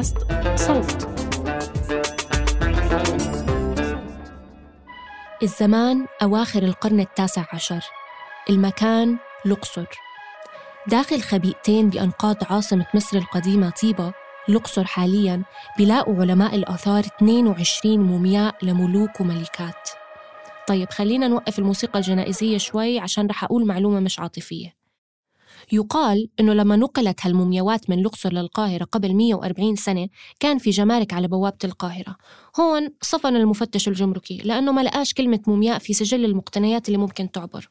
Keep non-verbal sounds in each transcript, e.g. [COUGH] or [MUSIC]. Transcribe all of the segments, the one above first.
بودكاست صوت. الزمان أواخر القرن التاسع عشر. المكان الأقصر داخل خبيئتين بأنقاض عاصمة مصر القديمة طيبة الأقصر حالياً بيلاقوا علماء الآثار 22 مومياء لملوك وملكات. طيب خلينا نوقف الموسيقى الجنائزية شوي عشان رح أقول معلومة مش عاطفية. يقال إنه لما نقلت هالمومياوات من الأقصر للقاهرة قبل 140 سنة كان في جمارك على بوابة القاهرة. هون صفن المفتش الجمركي لأنه ما لقاش كلمة مومياء في سجل المقتنيات اللي ممكن تعبر.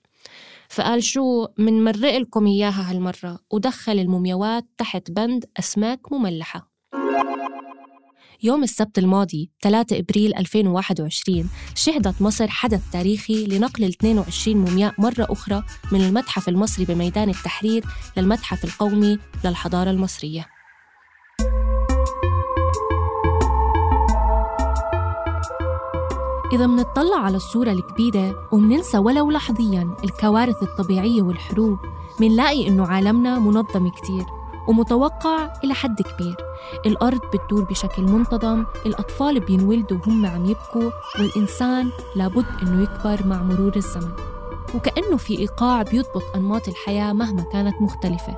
فقال شو من مرق لكم إياها هالمرة ودخل المومياوات تحت بند أسماك مملحة. يوم السبت الماضي 3 إبريل 2021 شهدت مصر حدث تاريخي لنقل ال 22 مومياء مرة أخرى من المتحف المصري بميدان التحرير للمتحف القومي للحضارة المصرية. إذا منطلع على الصورة الكبيرة ومننسى ولو لحظياً الكوارث الطبيعية والحروب منلاقي إنه عالمنا منظم كتير ومتوقع إلى حد كبير. الأرض بتدور بشكل منتظم الأطفال بينولدوا وهم عم يبكوا والإنسان لابد إنه يكبر مع مرور الزمن. وكأنه في إيقاع بيضبط أنماط الحياة مهما كانت مختلفة.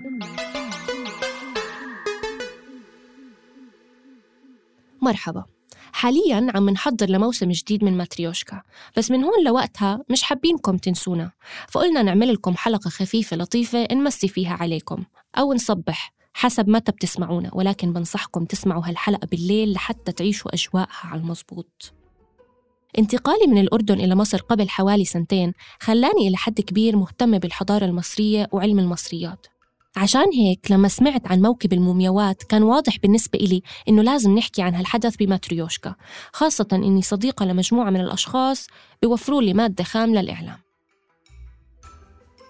مرحبا. حاليا عم نحضر لموسم جديد من ماتريوشكا بس من هون لوقتها مش حابينكم تنسونا. فقلنا نعمل لكم حلقة خفيفة لطيفة نمسي فيها عليكم أو نصبح حسب متى بتسمعونا ولكن بنصحكم تسمعوا هالحلقة بالليل لحتى تعيشوا أجواءها على المزبوط. انتقالي من الأردن إلى مصر قبل حوالي سنتين خلاني إلى حد كبير مهتمة بالحضارة المصرية وعلم المصريات. عشان هيك لما سمعت عن موكب المومياوات كان واضح بالنسبة إلي إنه لازم نحكي عن هالحدث بماتريوشكا خاصة إني صديقة لمجموعة من الأشخاص بيوفروا لي مادة خام للإعلام.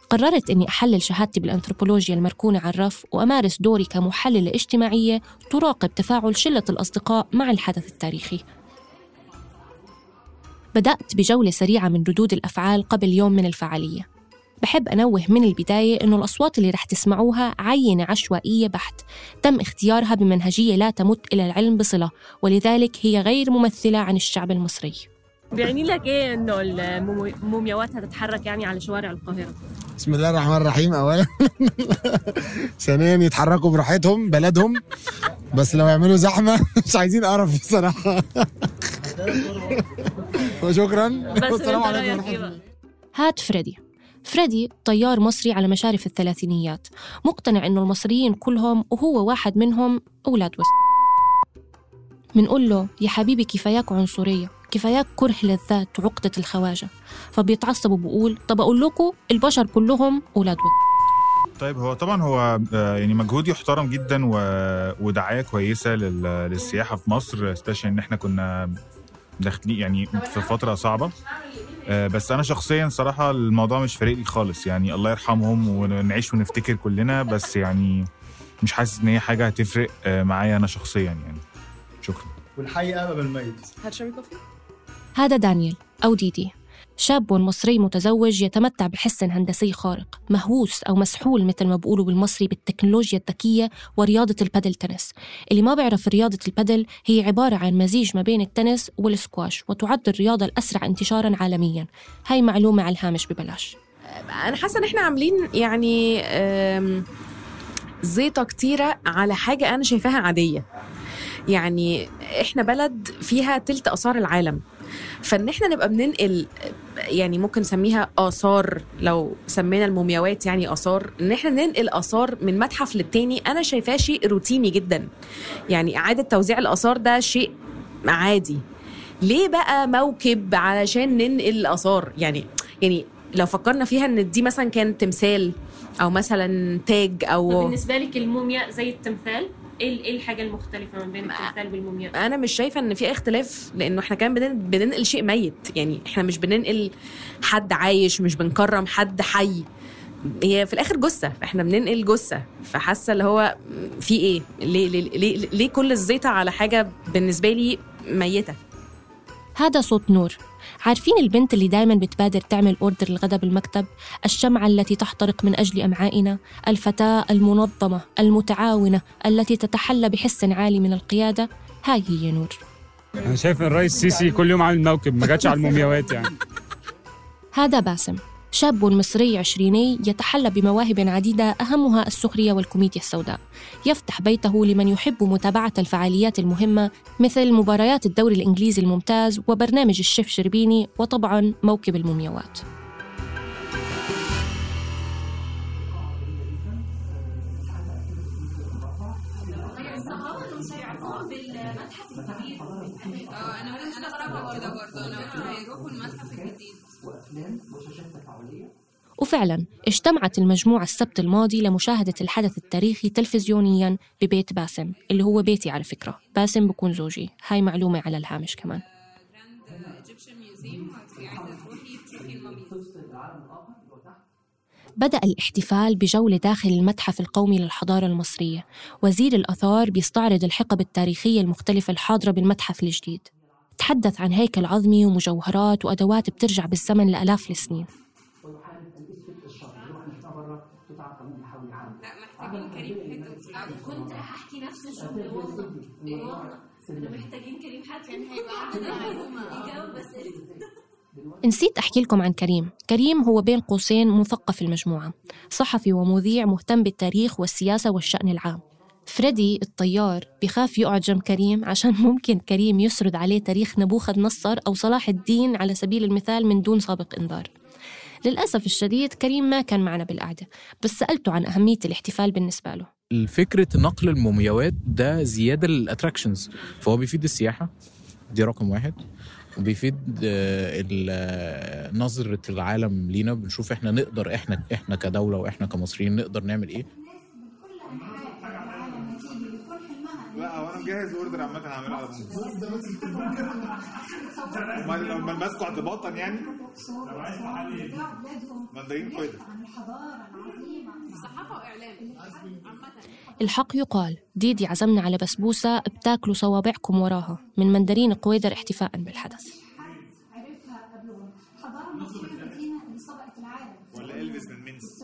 قررت إني أحلل شهادتي بالأنثروبولوجيا المركونة على الرف وأمارس دوري كمحللة اجتماعية تراقب تفاعل شلة الأصدقاء مع الحدث التاريخي. بدأت بجولة سريعة من ردود الأفعال قبل يوم من الفعالية. بحب أنوه من البداية إنه الأصوات اللي رح تسمعوها عينة عشوائية بحت. تم اختيارها بمنهجية لا تمت إلى العلم بصلة ولذلك هي غير ممثلة عن الشعب المصري. بيعني لك إيه إنه المومياوات هتتحرك يعني على شوارع القاهرة؟ بسم الله الرحمن الرحيم. اولا [LAUGHS] ثانيا يتحركوا براحتهم بلدهم. بس لو يعملوا زحمة [LAUGHS] مش عايزين قرف بصراحة. [LAUGHS] وشكرا. بس رأيك إيه بقى؟ هات فريدي. فريدي طيار مصري على مشارف الثلاثينيات مقتنع إنه المصريين كلهم وهو واحد منهم أولاد وس منقول له يا حبيبي كفاياك عنصرية كفاياك كره للذات وعقدة الخواجة فبيتعصب وبقول طب أقول لكم البشر كلهم أولاد وس طيب هو طبعا هو آه، يعني مجهود يحترم جدا. ودعاية كويسة لل... للسياحة في مصر specially إن إحنا كنا داخلين يعني في فترة صعبة بس أنا شخصيا صراحة الموضوع مش فارق لي خالص. يعني الله يرحمهم ونعيش ونفتكر كلنا بس يعني مش حاسس إن هي حاجة هتفرق آه، معايا أنا شخصيا يعني. شكرا. والحي أبا بالميت هتشربي كوفي هذا دانيال أو ديدي. شاب مصري متزوج يتمتع بحس هندسي خارق مهووس أو مسحول مثل ما بقولوا بالمصري بالتكنولوجيا الذكية ورياضة البادل تنس. اللي ما بيعرف رياضة البادل هي عبارة عن مزيج ما بين التنس والسكواش وتعد الرياضة الأسرع انتشارا عالميا. هاي معلومة على الهامش ببلاش. أنا حاسة إن إحنا عاملين يعني آم، زيطة كتيرة على حاجة أنا شايفاها عادية. يعني إحنا بلد فيها تلت آثار العالم. فان إحنا نبقى بننقل يعني ممكن نسميها آثار لو سمينا المومياوات يعني آثار إن إحنا ننقل آثار من متحف للتاني أنا شايفاه شيء روتيني جدا. يعني إعادة توزيع الآثار ده شيء عادي. ليه بقى موكب علشان ننقل الاثار يعني يعني لو فكرنا فيها إن دي مثلا كان تمثال أو مثلا تاج أو بالنسبة لك الموميا زي التمثال؟ إيه إيه الحاجة المختلفة ما بين التمثال والمومياء أنا مش شايفة إن في اختلاف لأنه إحنا كمان بنن- بننقل شيء ميت. يعني إحنا مش بننقل حد عايش مش بنكرم حد حي. هي في الآخر جثة فإحنا بننقل جثة. فحاسة اللي هو في إيه؟ ليه ليه, ليه ليه كل الزيطة على حاجة بالنسبة لي ميتة؟ هذا صوت نور. عارفين البنت اللي دايما بتبادر تعمل أوردر الغداء بالمكتب الشمعة التي تحترق من أجل أمعائنا؟ الفتاة المنظمة المتعاونة التي تتحلى بحس عالي من القيادة؟ هاي هي نور. أنا شايف الرئيس السيسي كل يوم عامل موكب ما جاتش على المومياوات يعني. هذا باسم. شاب مصري عشريني يتحلى بمواهب عديدة أهمها السخرية والكوميديا السوداء. يفتح بيته لمن يحب متابعة الفعاليات المهمة مثل مباريات الدوري الإنجليزي الممتاز وبرنامج الشيف شربيني وطبعا موكب المومياوات. وفعلا اجتمعت المجموعة السبت الماضي لمشاهدة الحدث التاريخي تلفزيونيا ببيت باسم اللي هو بيتي على فكرة. باسم بكون زوجي. هاي معلومة على الهامش كمان. بدأ الاحتفال بجولة داخل المتحف القومي للحضارة المصرية. وزير الآثار بيستعرض الحقب التاريخية المختلفة الحاضرة بالمتحف الجديد. تحدث عن هيكل عظمي ومجوهرات وأدوات بترجع بالزمن لآلاف السنين. [LAUGHS] نسيت أحكي لكم عن كريم. كريم هو بين قوسين مثقف المجموعة صحفي ومذيع مهتم بالتاريخ والسياسة والشأن العام. فريدي الطيار بخاف يقعد جنب كريم عشان [LAUGHS] ممكن كريم يسرد عليه تاريخ نبوخذ نصر أو صلاح الدين على سبيل المثال من دون سابق إنذار. للأسف الشديد كريم ما كان معنا بالقعدة بس سألته عن أهمية الاحتفال بالنسبة له. فكره نقل المومياوات ده زيادة لل attractions فهو بيفيد السياحة دي رقم واحد. وبيفيد آه، آه، نظرة العالم لينا. بنشوف إحنا نقدر إحنا إحنا كدولة وإحنا كمصريين نقدر نعمل إيه. مجهز اوردر عامة هعمله على طول. لو ماسكه اعتباطا يعني. مندرين كويس الحق يقال ديدي عزمنا على بسبوسة بتاكلوا صوابعكم وراها من مندرين قويدر احتفاء بالحدث ولا الفيس من منس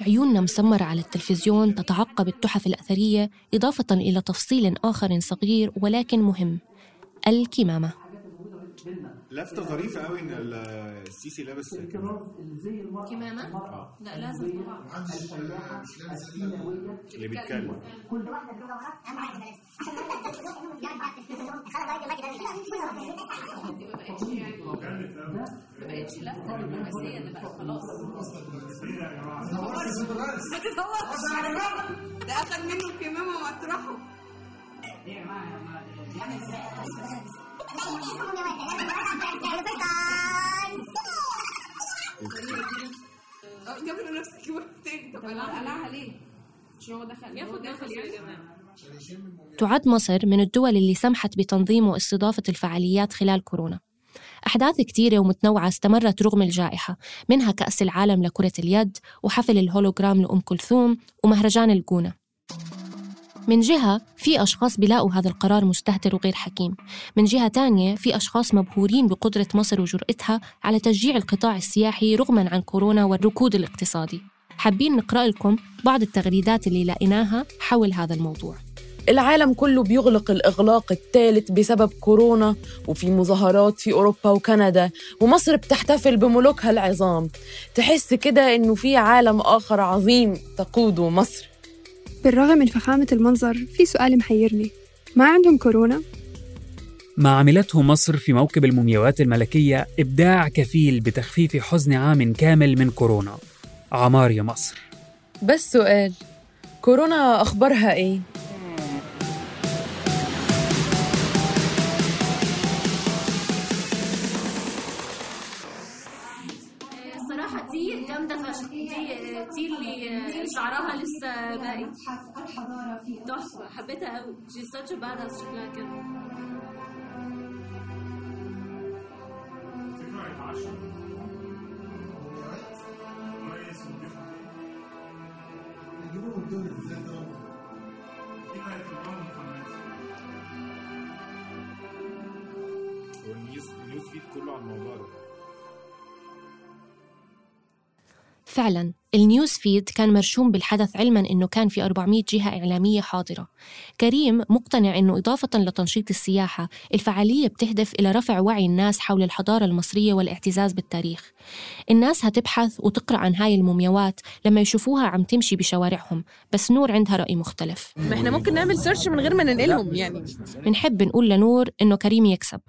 عيوننا مسمرة على التلفزيون تتعقب التحف الأثرية إضافة إلى تفصيل آخر صغير ولكن مهم الكمامة. لفته ظريفه قوي ان ال- السيسي لابس كمامه لا لازم اللي بيتكلم ده اخد منه الكمامه واطرحه آه نفس طب قلعها ليه؟ هو دخل ياخد يعني تعد مصر من الدول اللي سمحت بتنظيم واستضافة الفعاليات خلال كورونا أحداث كتيرة ومتنوعة استمرت رغم الجائحة منها كأس العالم لكرة اليد وحفل الهولوغرام لأم كلثوم ومهرجان الجونة من جهة في أشخاص بيلاقوا هذا القرار مستهتر وغير حكيم. من جهة تانية في أشخاص مبهورين بقدرة مصر وجرأتها على تشجيع القطاع السياحي رغما عن كورونا والركود الاقتصادي. حابين نقرأ لكم بعض التغريدات اللي لقيناها حول هذا الموضوع. العالم كله بيغلق الإغلاق الثالث بسبب كورونا وفي مظاهرات في أوروبا وكندا ومصر بتحتفل بملوكها العظام. تحس كده إنه في عالم آخر عظيم تقوده مصر. بالرغم من فخامة المنظر في سؤال محيرني ما عندهم كورونا؟ ما عملته مصر في موكب المومياوات الملكية إبداع كفيل بتخفيف حزن عام كامل من كورونا عمار يا مصر بس سؤال كورونا أخبارها إيه؟ تحفه حبيتها قوي شي ساتش باداس شكلها كده وال news feed كله على الموضوع ده. فعلا ال news feed كان مرشوم بالحدث علما إنه كان في 400 جهة إعلامية حاضرة. كريم مقتنع إنه إضافة لتنشيط السياحة، الفعالية بتهدف إلى رفع وعي الناس حول الحضارة المصرية والاعتزاز بالتاريخ. الناس هتبحث وتقرأ عن هاي المومياوات لما يشوفوها عم تمشي بشوارعهم، بس نور عندها رأي مختلف. ما إحنا ممكن نعمل search من غير ما ننقلهم يعني بنحب نقول لنور إنه كريم يكسب.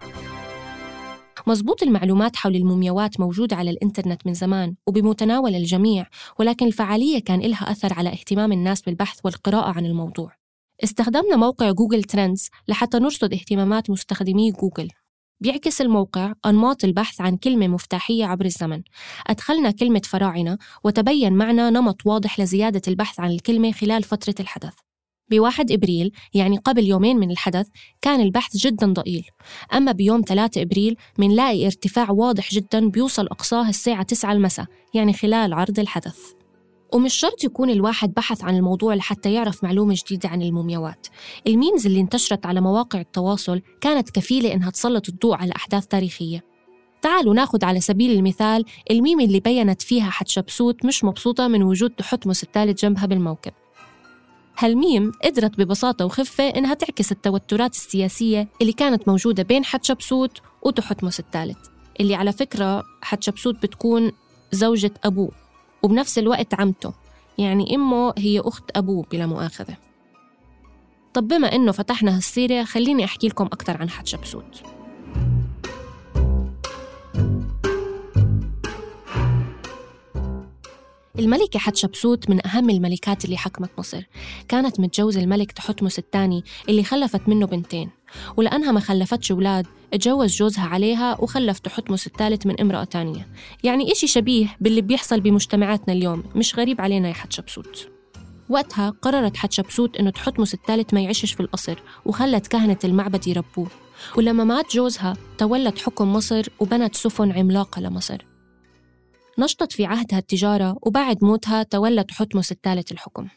مزبوط المعلومات حول المومياوات موجودة على الإنترنت من زمان وبمتناول الجميع ولكن الفعالية كان إلها أثر على اهتمام الناس بالبحث والقراءة عن الموضوع. استخدمنا موقع جوجل ترندز لحتى نرصد اهتمامات مستخدمي جوجل. بيعكس الموقع أنماط البحث عن كلمة مفتاحية عبر الزمن. أدخلنا كلمة فراعنة وتبين معنا نمط واضح لزيادة البحث عن الكلمة خلال فترة الحدث. بواحد إبريل يعني قبل يومين من الحدث كان البحث جدا ضئيل. أما بيوم 3 إبريل منلاقي ارتفاع واضح جدا بيوصل أقصاه الساعة 9 المساء يعني خلال عرض الحدث. ومش شرط يكون الواحد بحث عن الموضوع لحتى يعرف معلومة جديدة عن المومياوات. الميمز اللي انتشرت على مواقع التواصل كانت كفيلة إنها تسلط الضوء على أحداث تاريخية. تعالوا ناخد على سبيل المثال الميم اللي بينت فيها حتشبسوت مش مبسوطة من وجود تحتمس الثالث جنبها بالموكب. هالميم قدرت ببساطة وخفة إنها تعكس التوترات السياسية اللي كانت موجودة بين حتشبسوت وتحتمس الثالث اللي على فكرة حتشبسوت بتكون زوجة أبوه وبنفس الوقت عمته يعني أمه هي أخت أبوه بلا مؤاخذة. طب بما إنه فتحنا هالسيرة خليني أحكي لكم أكثر عن حتشبسوت. الملكة حتشبسوت من أهم الملكات اللي حكمت مصر. كانت متجوزة الملك تحتمس الثاني اللي خلفت منه بنتين. ولأنها ما خلفتش أولاد اتجوز جوزها عليها وخلف تحتمس الثالث من امرأة تانية. يعني إشي شبيه باللي بيحصل بمجتمعاتنا اليوم. مش غريب علينا يا حتشبسوت وقتها قررت حتشبسوت إنه تحتمس الثالث ما يعيشش في القصر وخلت كهنة المعبد يربوه. ولما مات جوزها تولت حكم مصر وبنت سفن عملاقة لمصر. نشطت في عهدها التجارة وبعد موتها تولى تحتمس الثالث الحكم.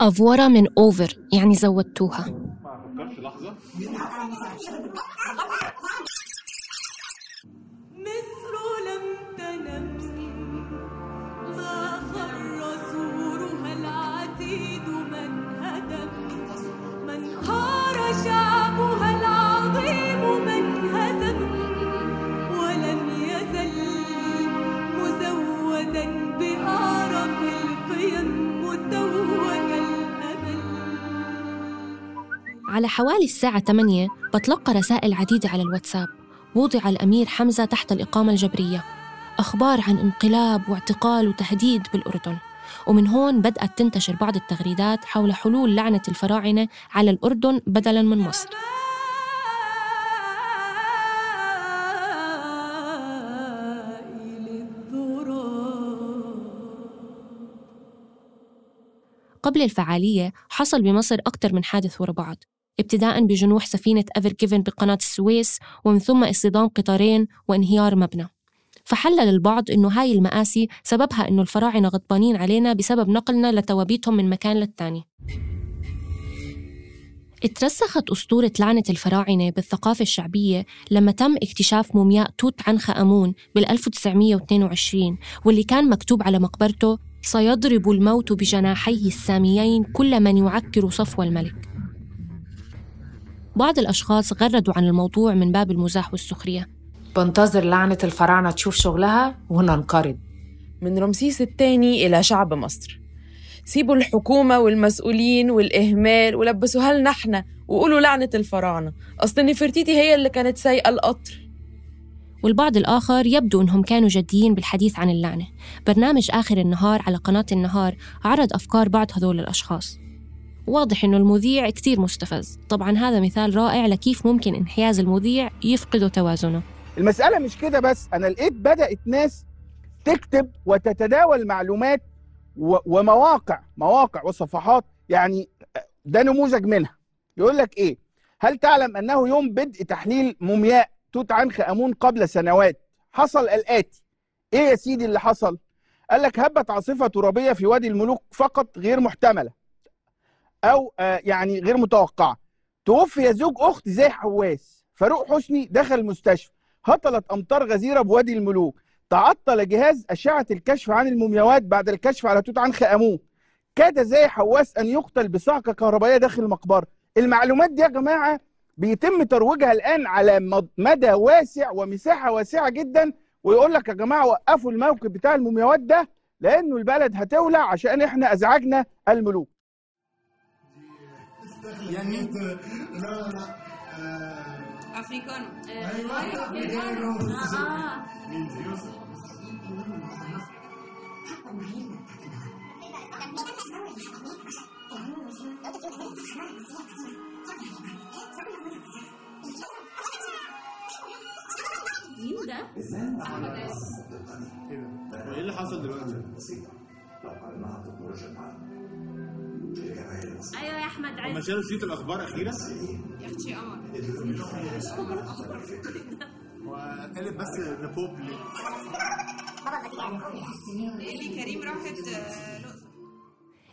أفورة من أوفر يعني زودتوها. على حوالي الساعة 8 بتلقى رسائل عديدة على الواتساب. وضع الأمير حمزة تحت الإقامة الجبرية. أخبار عن انقلاب واعتقال وتهديد بالأردن. ومن هون بدأت تنتشر بعض التغريدات حول حلول لعنة الفراعنة على الأردن بدلاً من مصر. قبل الفعالية حصل بمصر أكثر من حادث ورا بعض. ابتداء بجنوح سفينة أفر جيفن بقناة السويس ومن ثم اصطدام قطارين وانهيار مبنى. فحلل البعض إنه هاي المآسي سببها إنه الفراعنة غضبانين علينا بسبب نقلنا لتوابيتهم من مكان للتاني. اترسخت أسطورة لعنة الفراعنة بالثقافة الشعبية لما تم اكتشاف مومياء توت عنخ آمون بال 1922 واللي كان مكتوب على مقبرته سيضرب الموت بجناحيه الساميين كل من يعكر صفو الملك. بعض الأشخاص غردوا عن الموضوع من باب المزاح والسخرية. بنتظر لعنة الفراعنة تشوف شغلها وننقرض. من رمسيس الثاني إلى شعب مصر. سيبوا الحكومة والمسؤولين والإهمال ولبسوها لنا إحنا وقولوا لعنة الفراعنة. أصل نفرتيتي هي اللي كانت سايقة القطر. والبعض الآخر يبدو أنهم كانوا جديين بالحديث عن اللعنة. برنامج آخر النهار على قناة النهار عرض أفكار بعض هذول الأشخاص. واضح إنه المذيع كتير مستفز. طبعا هذا مثال رائع لكيف ممكن انحياز المذيع يفقد توازنه. المسألة مش كده بس أنا لقيت بدأت ناس تكتب وتتداول معلومات ومواقع مواقع وصفحات يعني ده نموذج منها. يقول لك إيه؟ هل تعلم أنه يوم بدء تحليل مومياء توت عنخ آمون قبل سنوات حصل الآتي؟ إيه يا سيدي اللي حصل؟ قال لك هبت عاصفة ترابية في وادي الملوك فقط غير محتملة. أو آه يعني غير متوقعة. توفي زوج أخت زي حواس. فاروق حسني دخل المستشفى هطلت أمطار غزيرة بوادي الملوك. تعطل جهاز أشعة الكشف عن المومياوات بعد الكشف على توت عنخ آمون. كاد زاهي حواس أن يقتل بصعقه كهربائية داخل المقبرة. المعلومات دي يا جماعة بيتم ترويجها الآن على مد- مدى واسع ومساحة واسعة جدا. ويقول لك يا جماعة وقفوا الموكب بتاع المومياوات ده لأنه البلد هتولع عشان إحنا أزعجنا الملوك. يعني انت لا لا افريكانو أيوه افريكانو آه مين ده؟ إيه اللي حصل دلوقتي؟ أيوه يا أحمد عز شالوا شيت الأخبار أخيرا؟ يا أختي قمر وقالت بس ريبوبليك اللي كريم راحت آه،.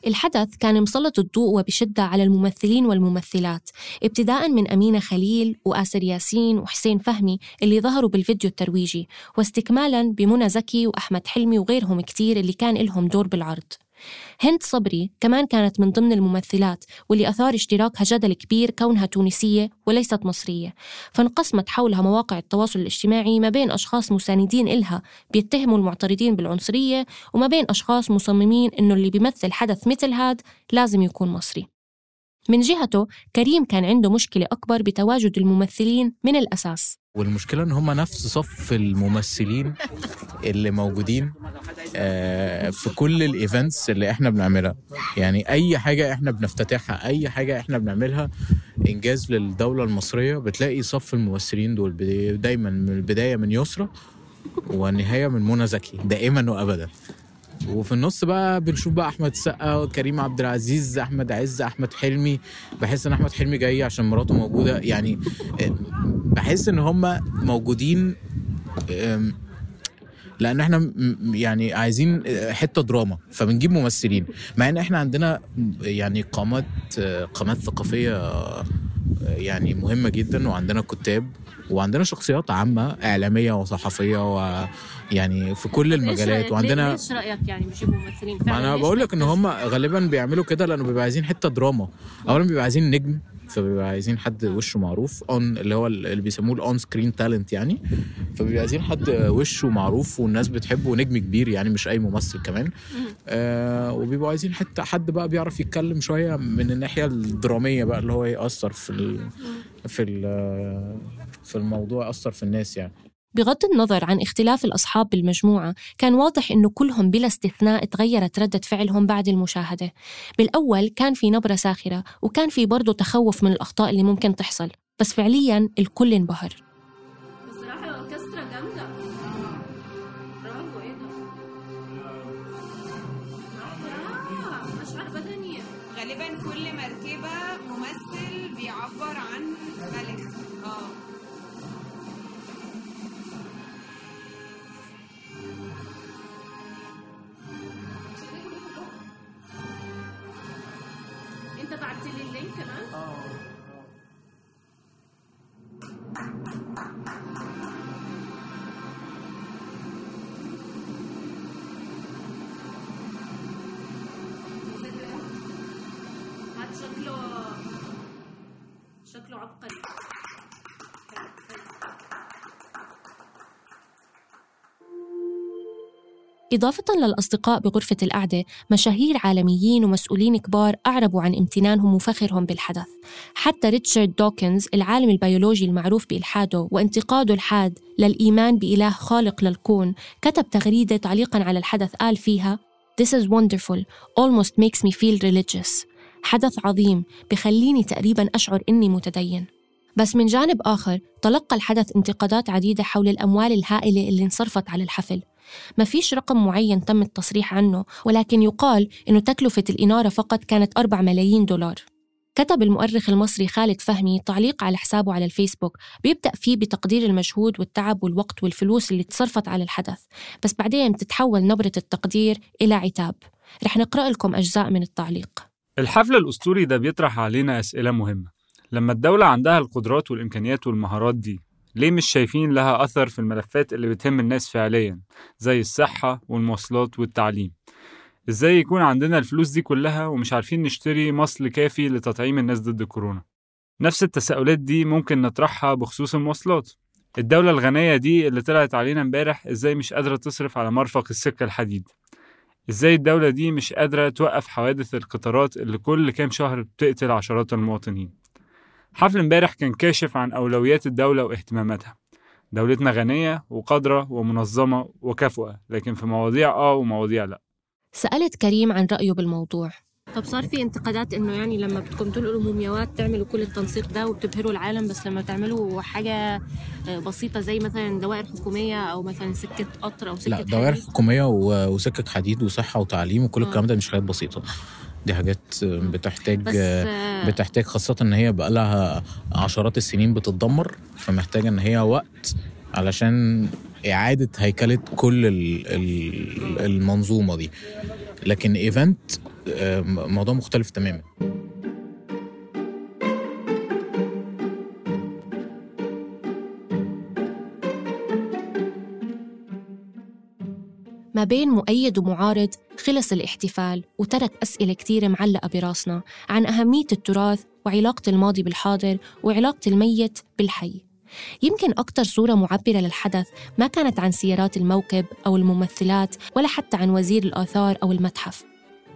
الحدث كان مسلط الضوء وبشدة على الممثلين والممثلات ابتداء من أمينة خليل وآسر ياسين وحسين فهمي اللي ظهروا بالفيديو الترويجي واستكمالا بمنى زكي وأحمد حلمي وغيرهم كتير اللي كان لهم دور بالعرض. هند صبري كمان كانت من ضمن الممثلات واللي أثار اشتراكها جدل كبير كونها تونسية وليست مصرية فانقسمت حولها مواقع التواصل الاجتماعي ما بين أشخاص مساندين إلها بيتهموا المعترضين بالعنصرية وما بين أشخاص مصممين إنه اللي بيمثل حدث مثل هاد لازم يكون مصري. من جهته كريم كان عنده مشكلة أكبر بتواجد الممثلين من الأساس. والمشكلة إن هم نفس صف الممثلين اللي موجودين آه، في كل الايفنتس اللي إحنا بنعملها. يعني أي حاجة إحنا بنفتتحها أي حاجة إحنا بنعملها إنجاز للدولة المصرية بتلاقي صف الممثلين دول دايما من البداية من يسرى والنهاية من منى زكي دائما وابدا. وفي النص بقى بنشوف بقى أحمد السقا كريم عبد العزيز أحمد عز أحمد حلمي. بحس إن أحمد حلمي جاي عشان مراته موجودة. يعني آه، بحس إن هم موجودين لأن إحنا يعني عايزين حتة دراما فبنجيب ممثلين. مع إن إحنا عندنا يعني قامات آه، قامات ثقافية آه، يعني مهمة جدا وعندنا كتاب وعندنا شخصيات عامة إعلامية وصحفية ويعني في كل المجالات. وعندنا ليش رأيك يعني بيجيبوا ممثلين؟ ما أنا بقول لك إن هم غالبا بيعملوا كده لأنه بيبقى عايزين حتة دراما. اولا بيبقى عايزين نجم فبيبقى عايزين حد وشه معروف on اللي هو اللي بيسموه ال on-screen talent يعني. فبيبقى عايزين حد وشه معروف والناس بتحبه ونجم كبير يعني مش أي ممثل كمان. آه وبيبقوا عايزين حتى حد بقى بيعرف يتكلم شوية من الناحية الدرامية بقى اللي هو يأثر في ال في ال في الموضوع يأثر في الناس يعني. بغض النظر عن اختلاف الأصحاب بالمجموعة كان واضح إنه كلهم بلا استثناء تغيرت ردة فعلهم بعد المشاهدة. بالأول كان في نبرة ساخرة وكان في برضه تخوف من الأخطاء اللي ممكن تحصل بس فعليا الكل انبهر. شكله شكله عبقري. إضافة للأصدقاء بغرفة القعدة مشاهير عالميين ومسؤولين كبار أعربوا عن امتنانهم وفخرهم بالحدث. حتى ريتشارد دوكنز العالم البيولوجي المعروف بإلحاده وانتقاده الحاد للإيمان بإله خالق للكون كتب تغريدة تعليقا على الحدث قال فيها This is wonderful, almost makes me feel religious. حدث عظيم بخليني تقريبا أشعر إني متدين. بس من جانب آخر تلقى الحدث انتقادات عديدة حول الأموال الهائلة اللي انصرفت على الحفل. ما فيش رقم معين تم التصريح عنه ولكن يقال أنه تكلفة الإنارة فقط كانت 4 ملايين دولار. كتب المؤرخ المصري خالد فهمي تعليق على حسابه على الفيسبوك بيبدأ فيه بتقدير المجهود والتعب والوقت والفلوس اللي تصرفت على الحدث. بس بعدين بتتحول نبرة التقدير إلى عتاب. رح نقرأ لكم أجزاء من التعليق. الحفل الأسطوري ده بيطرح علينا أسئلة مهمة. لما الدولة عندها القدرات والإمكانيات والمهارات دي ليه مش شايفين لها أثر في الملفات اللي بتهم الناس فعليا زي الصحة والمواصلات والتعليم؟ إزاي يكون عندنا الفلوس دي كلها ومش عارفين نشتري مصل كافي لتطعيم الناس ضد كورونا؟ نفس التساؤلات دي ممكن نطرحها بخصوص المواصلات. الدولة الغنية دي اللي طلعت علينا امبارح إزاي مش قادرة تصرف على مرفق السكة الحديد؟ إزاي الدولة دي مش قادرة توقف حوادث القطارات اللي كل كام شهر بتقتل عشرات المواطنين؟ حفل امبارح كان كاشف عن أولويات الدولة واهتماماتها. دولتنا غنية وقادرة ومنظمة وكفؤة لكن في مواضيع آه ومواضيع لأ. سألت كريم عن رأيه بالموضوع. طب صار في انتقادات إنه يعني لما بدكم تنقلوا مومياوات تعملوا كل التنسيق ده وبتبهروا العالم بس لما تعملوا حاجة بسيطة زي مثلا دوائر حكومية أو مثلا سكة قطر أو سكة لا دوائر حكومية و- وسكك حديد وصحة وتعليم وكل الكلام ده مش حاجات بسيطة. دي حاجات بتحتاج آه، بتحتاج خاصة إن هي بقى لها عشرات السنين بتتدمر فمحتاجة إن هي وقت علشان إعادة هيكلة كل ال- ال- المنظومة دي. لكن ايفنت آه، موضوع مختلف تماما. ما بين مؤيد ومعارض خلص الاحتفال وترك أسئلة كتيرة معلقة براسنا عن أهمية التراث وعلاقة الماضي بالحاضر وعلاقة الميت بالحي. يمكن أكتر صورة معبرة للحدث ما كانت عن سيارات الموكب أو الممثلات ولا حتى عن وزير الآثار أو المتحف.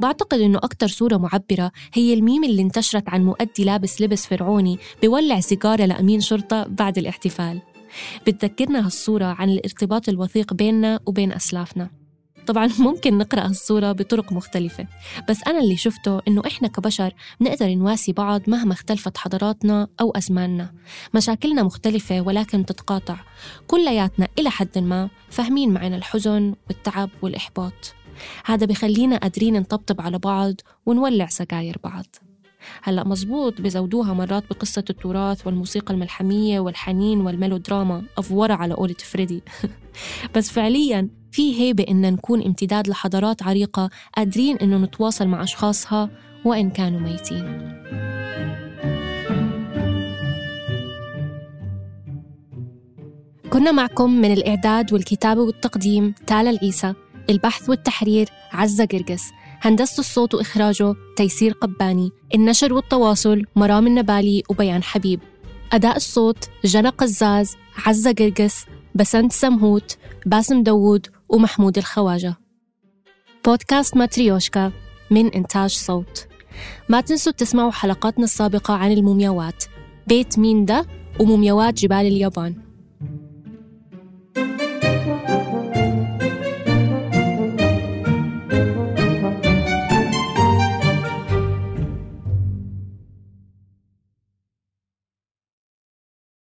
بعتقد إنه أكتر صورة معبرة هي الميم اللي انتشرت عن مؤدي لابس لبس فرعوني بولع سيجارة لأمين شرطة بعد الاحتفال. بتذكرنا هالصورة عن الارتباط الوثيق بيننا وبين أسلافنا. طبعا [LAUGHS] ممكن نقرأ هالصورة بطرق مختلفة بس أنا اللي شفته إنه إحنا كبشر نقدر نواسي بعض مهما اختلفت حضاراتنا أو أزماننا. مشاكلنا مختلفة ولكن تتقاطع. كلياتنا إلى حد ما فاهمين معنا الحزن والتعب والإحباط. هذا بخلينا قادرين نطبطب على بعض ونولع سجاير بعض. هلا مزبوط بزودوها مرات بقصة التراث والموسيقى الملحمية والحنين والميلودراما أفورة على قولة فريدي. [LAUGHS] بس فعليا في هيبة إن نكون امتداد لحضارات عريقة قادرين إنه نتواصل مع أشخاصها وإن كانوا ميتين. كنا معكم من الإعداد والكتابة والتقديم تالا العيسى البحث والتحرير عزة قرقس هندسة الصوت وإخراجه تيسير قباني. النشر والتواصل مرام النبالي وبيان حبيب. أداء الصوت جنى قزاز عزة قرقس بسنت سمهوت باسم داوود ومحمود الخواجة. بودكاست ماتريوشكا من إنتاج صوت. ما تنسوا تسمعوا حلقاتنا السابقة عن المومياوات. بيت مين ده ومومياوات جبال اليابان.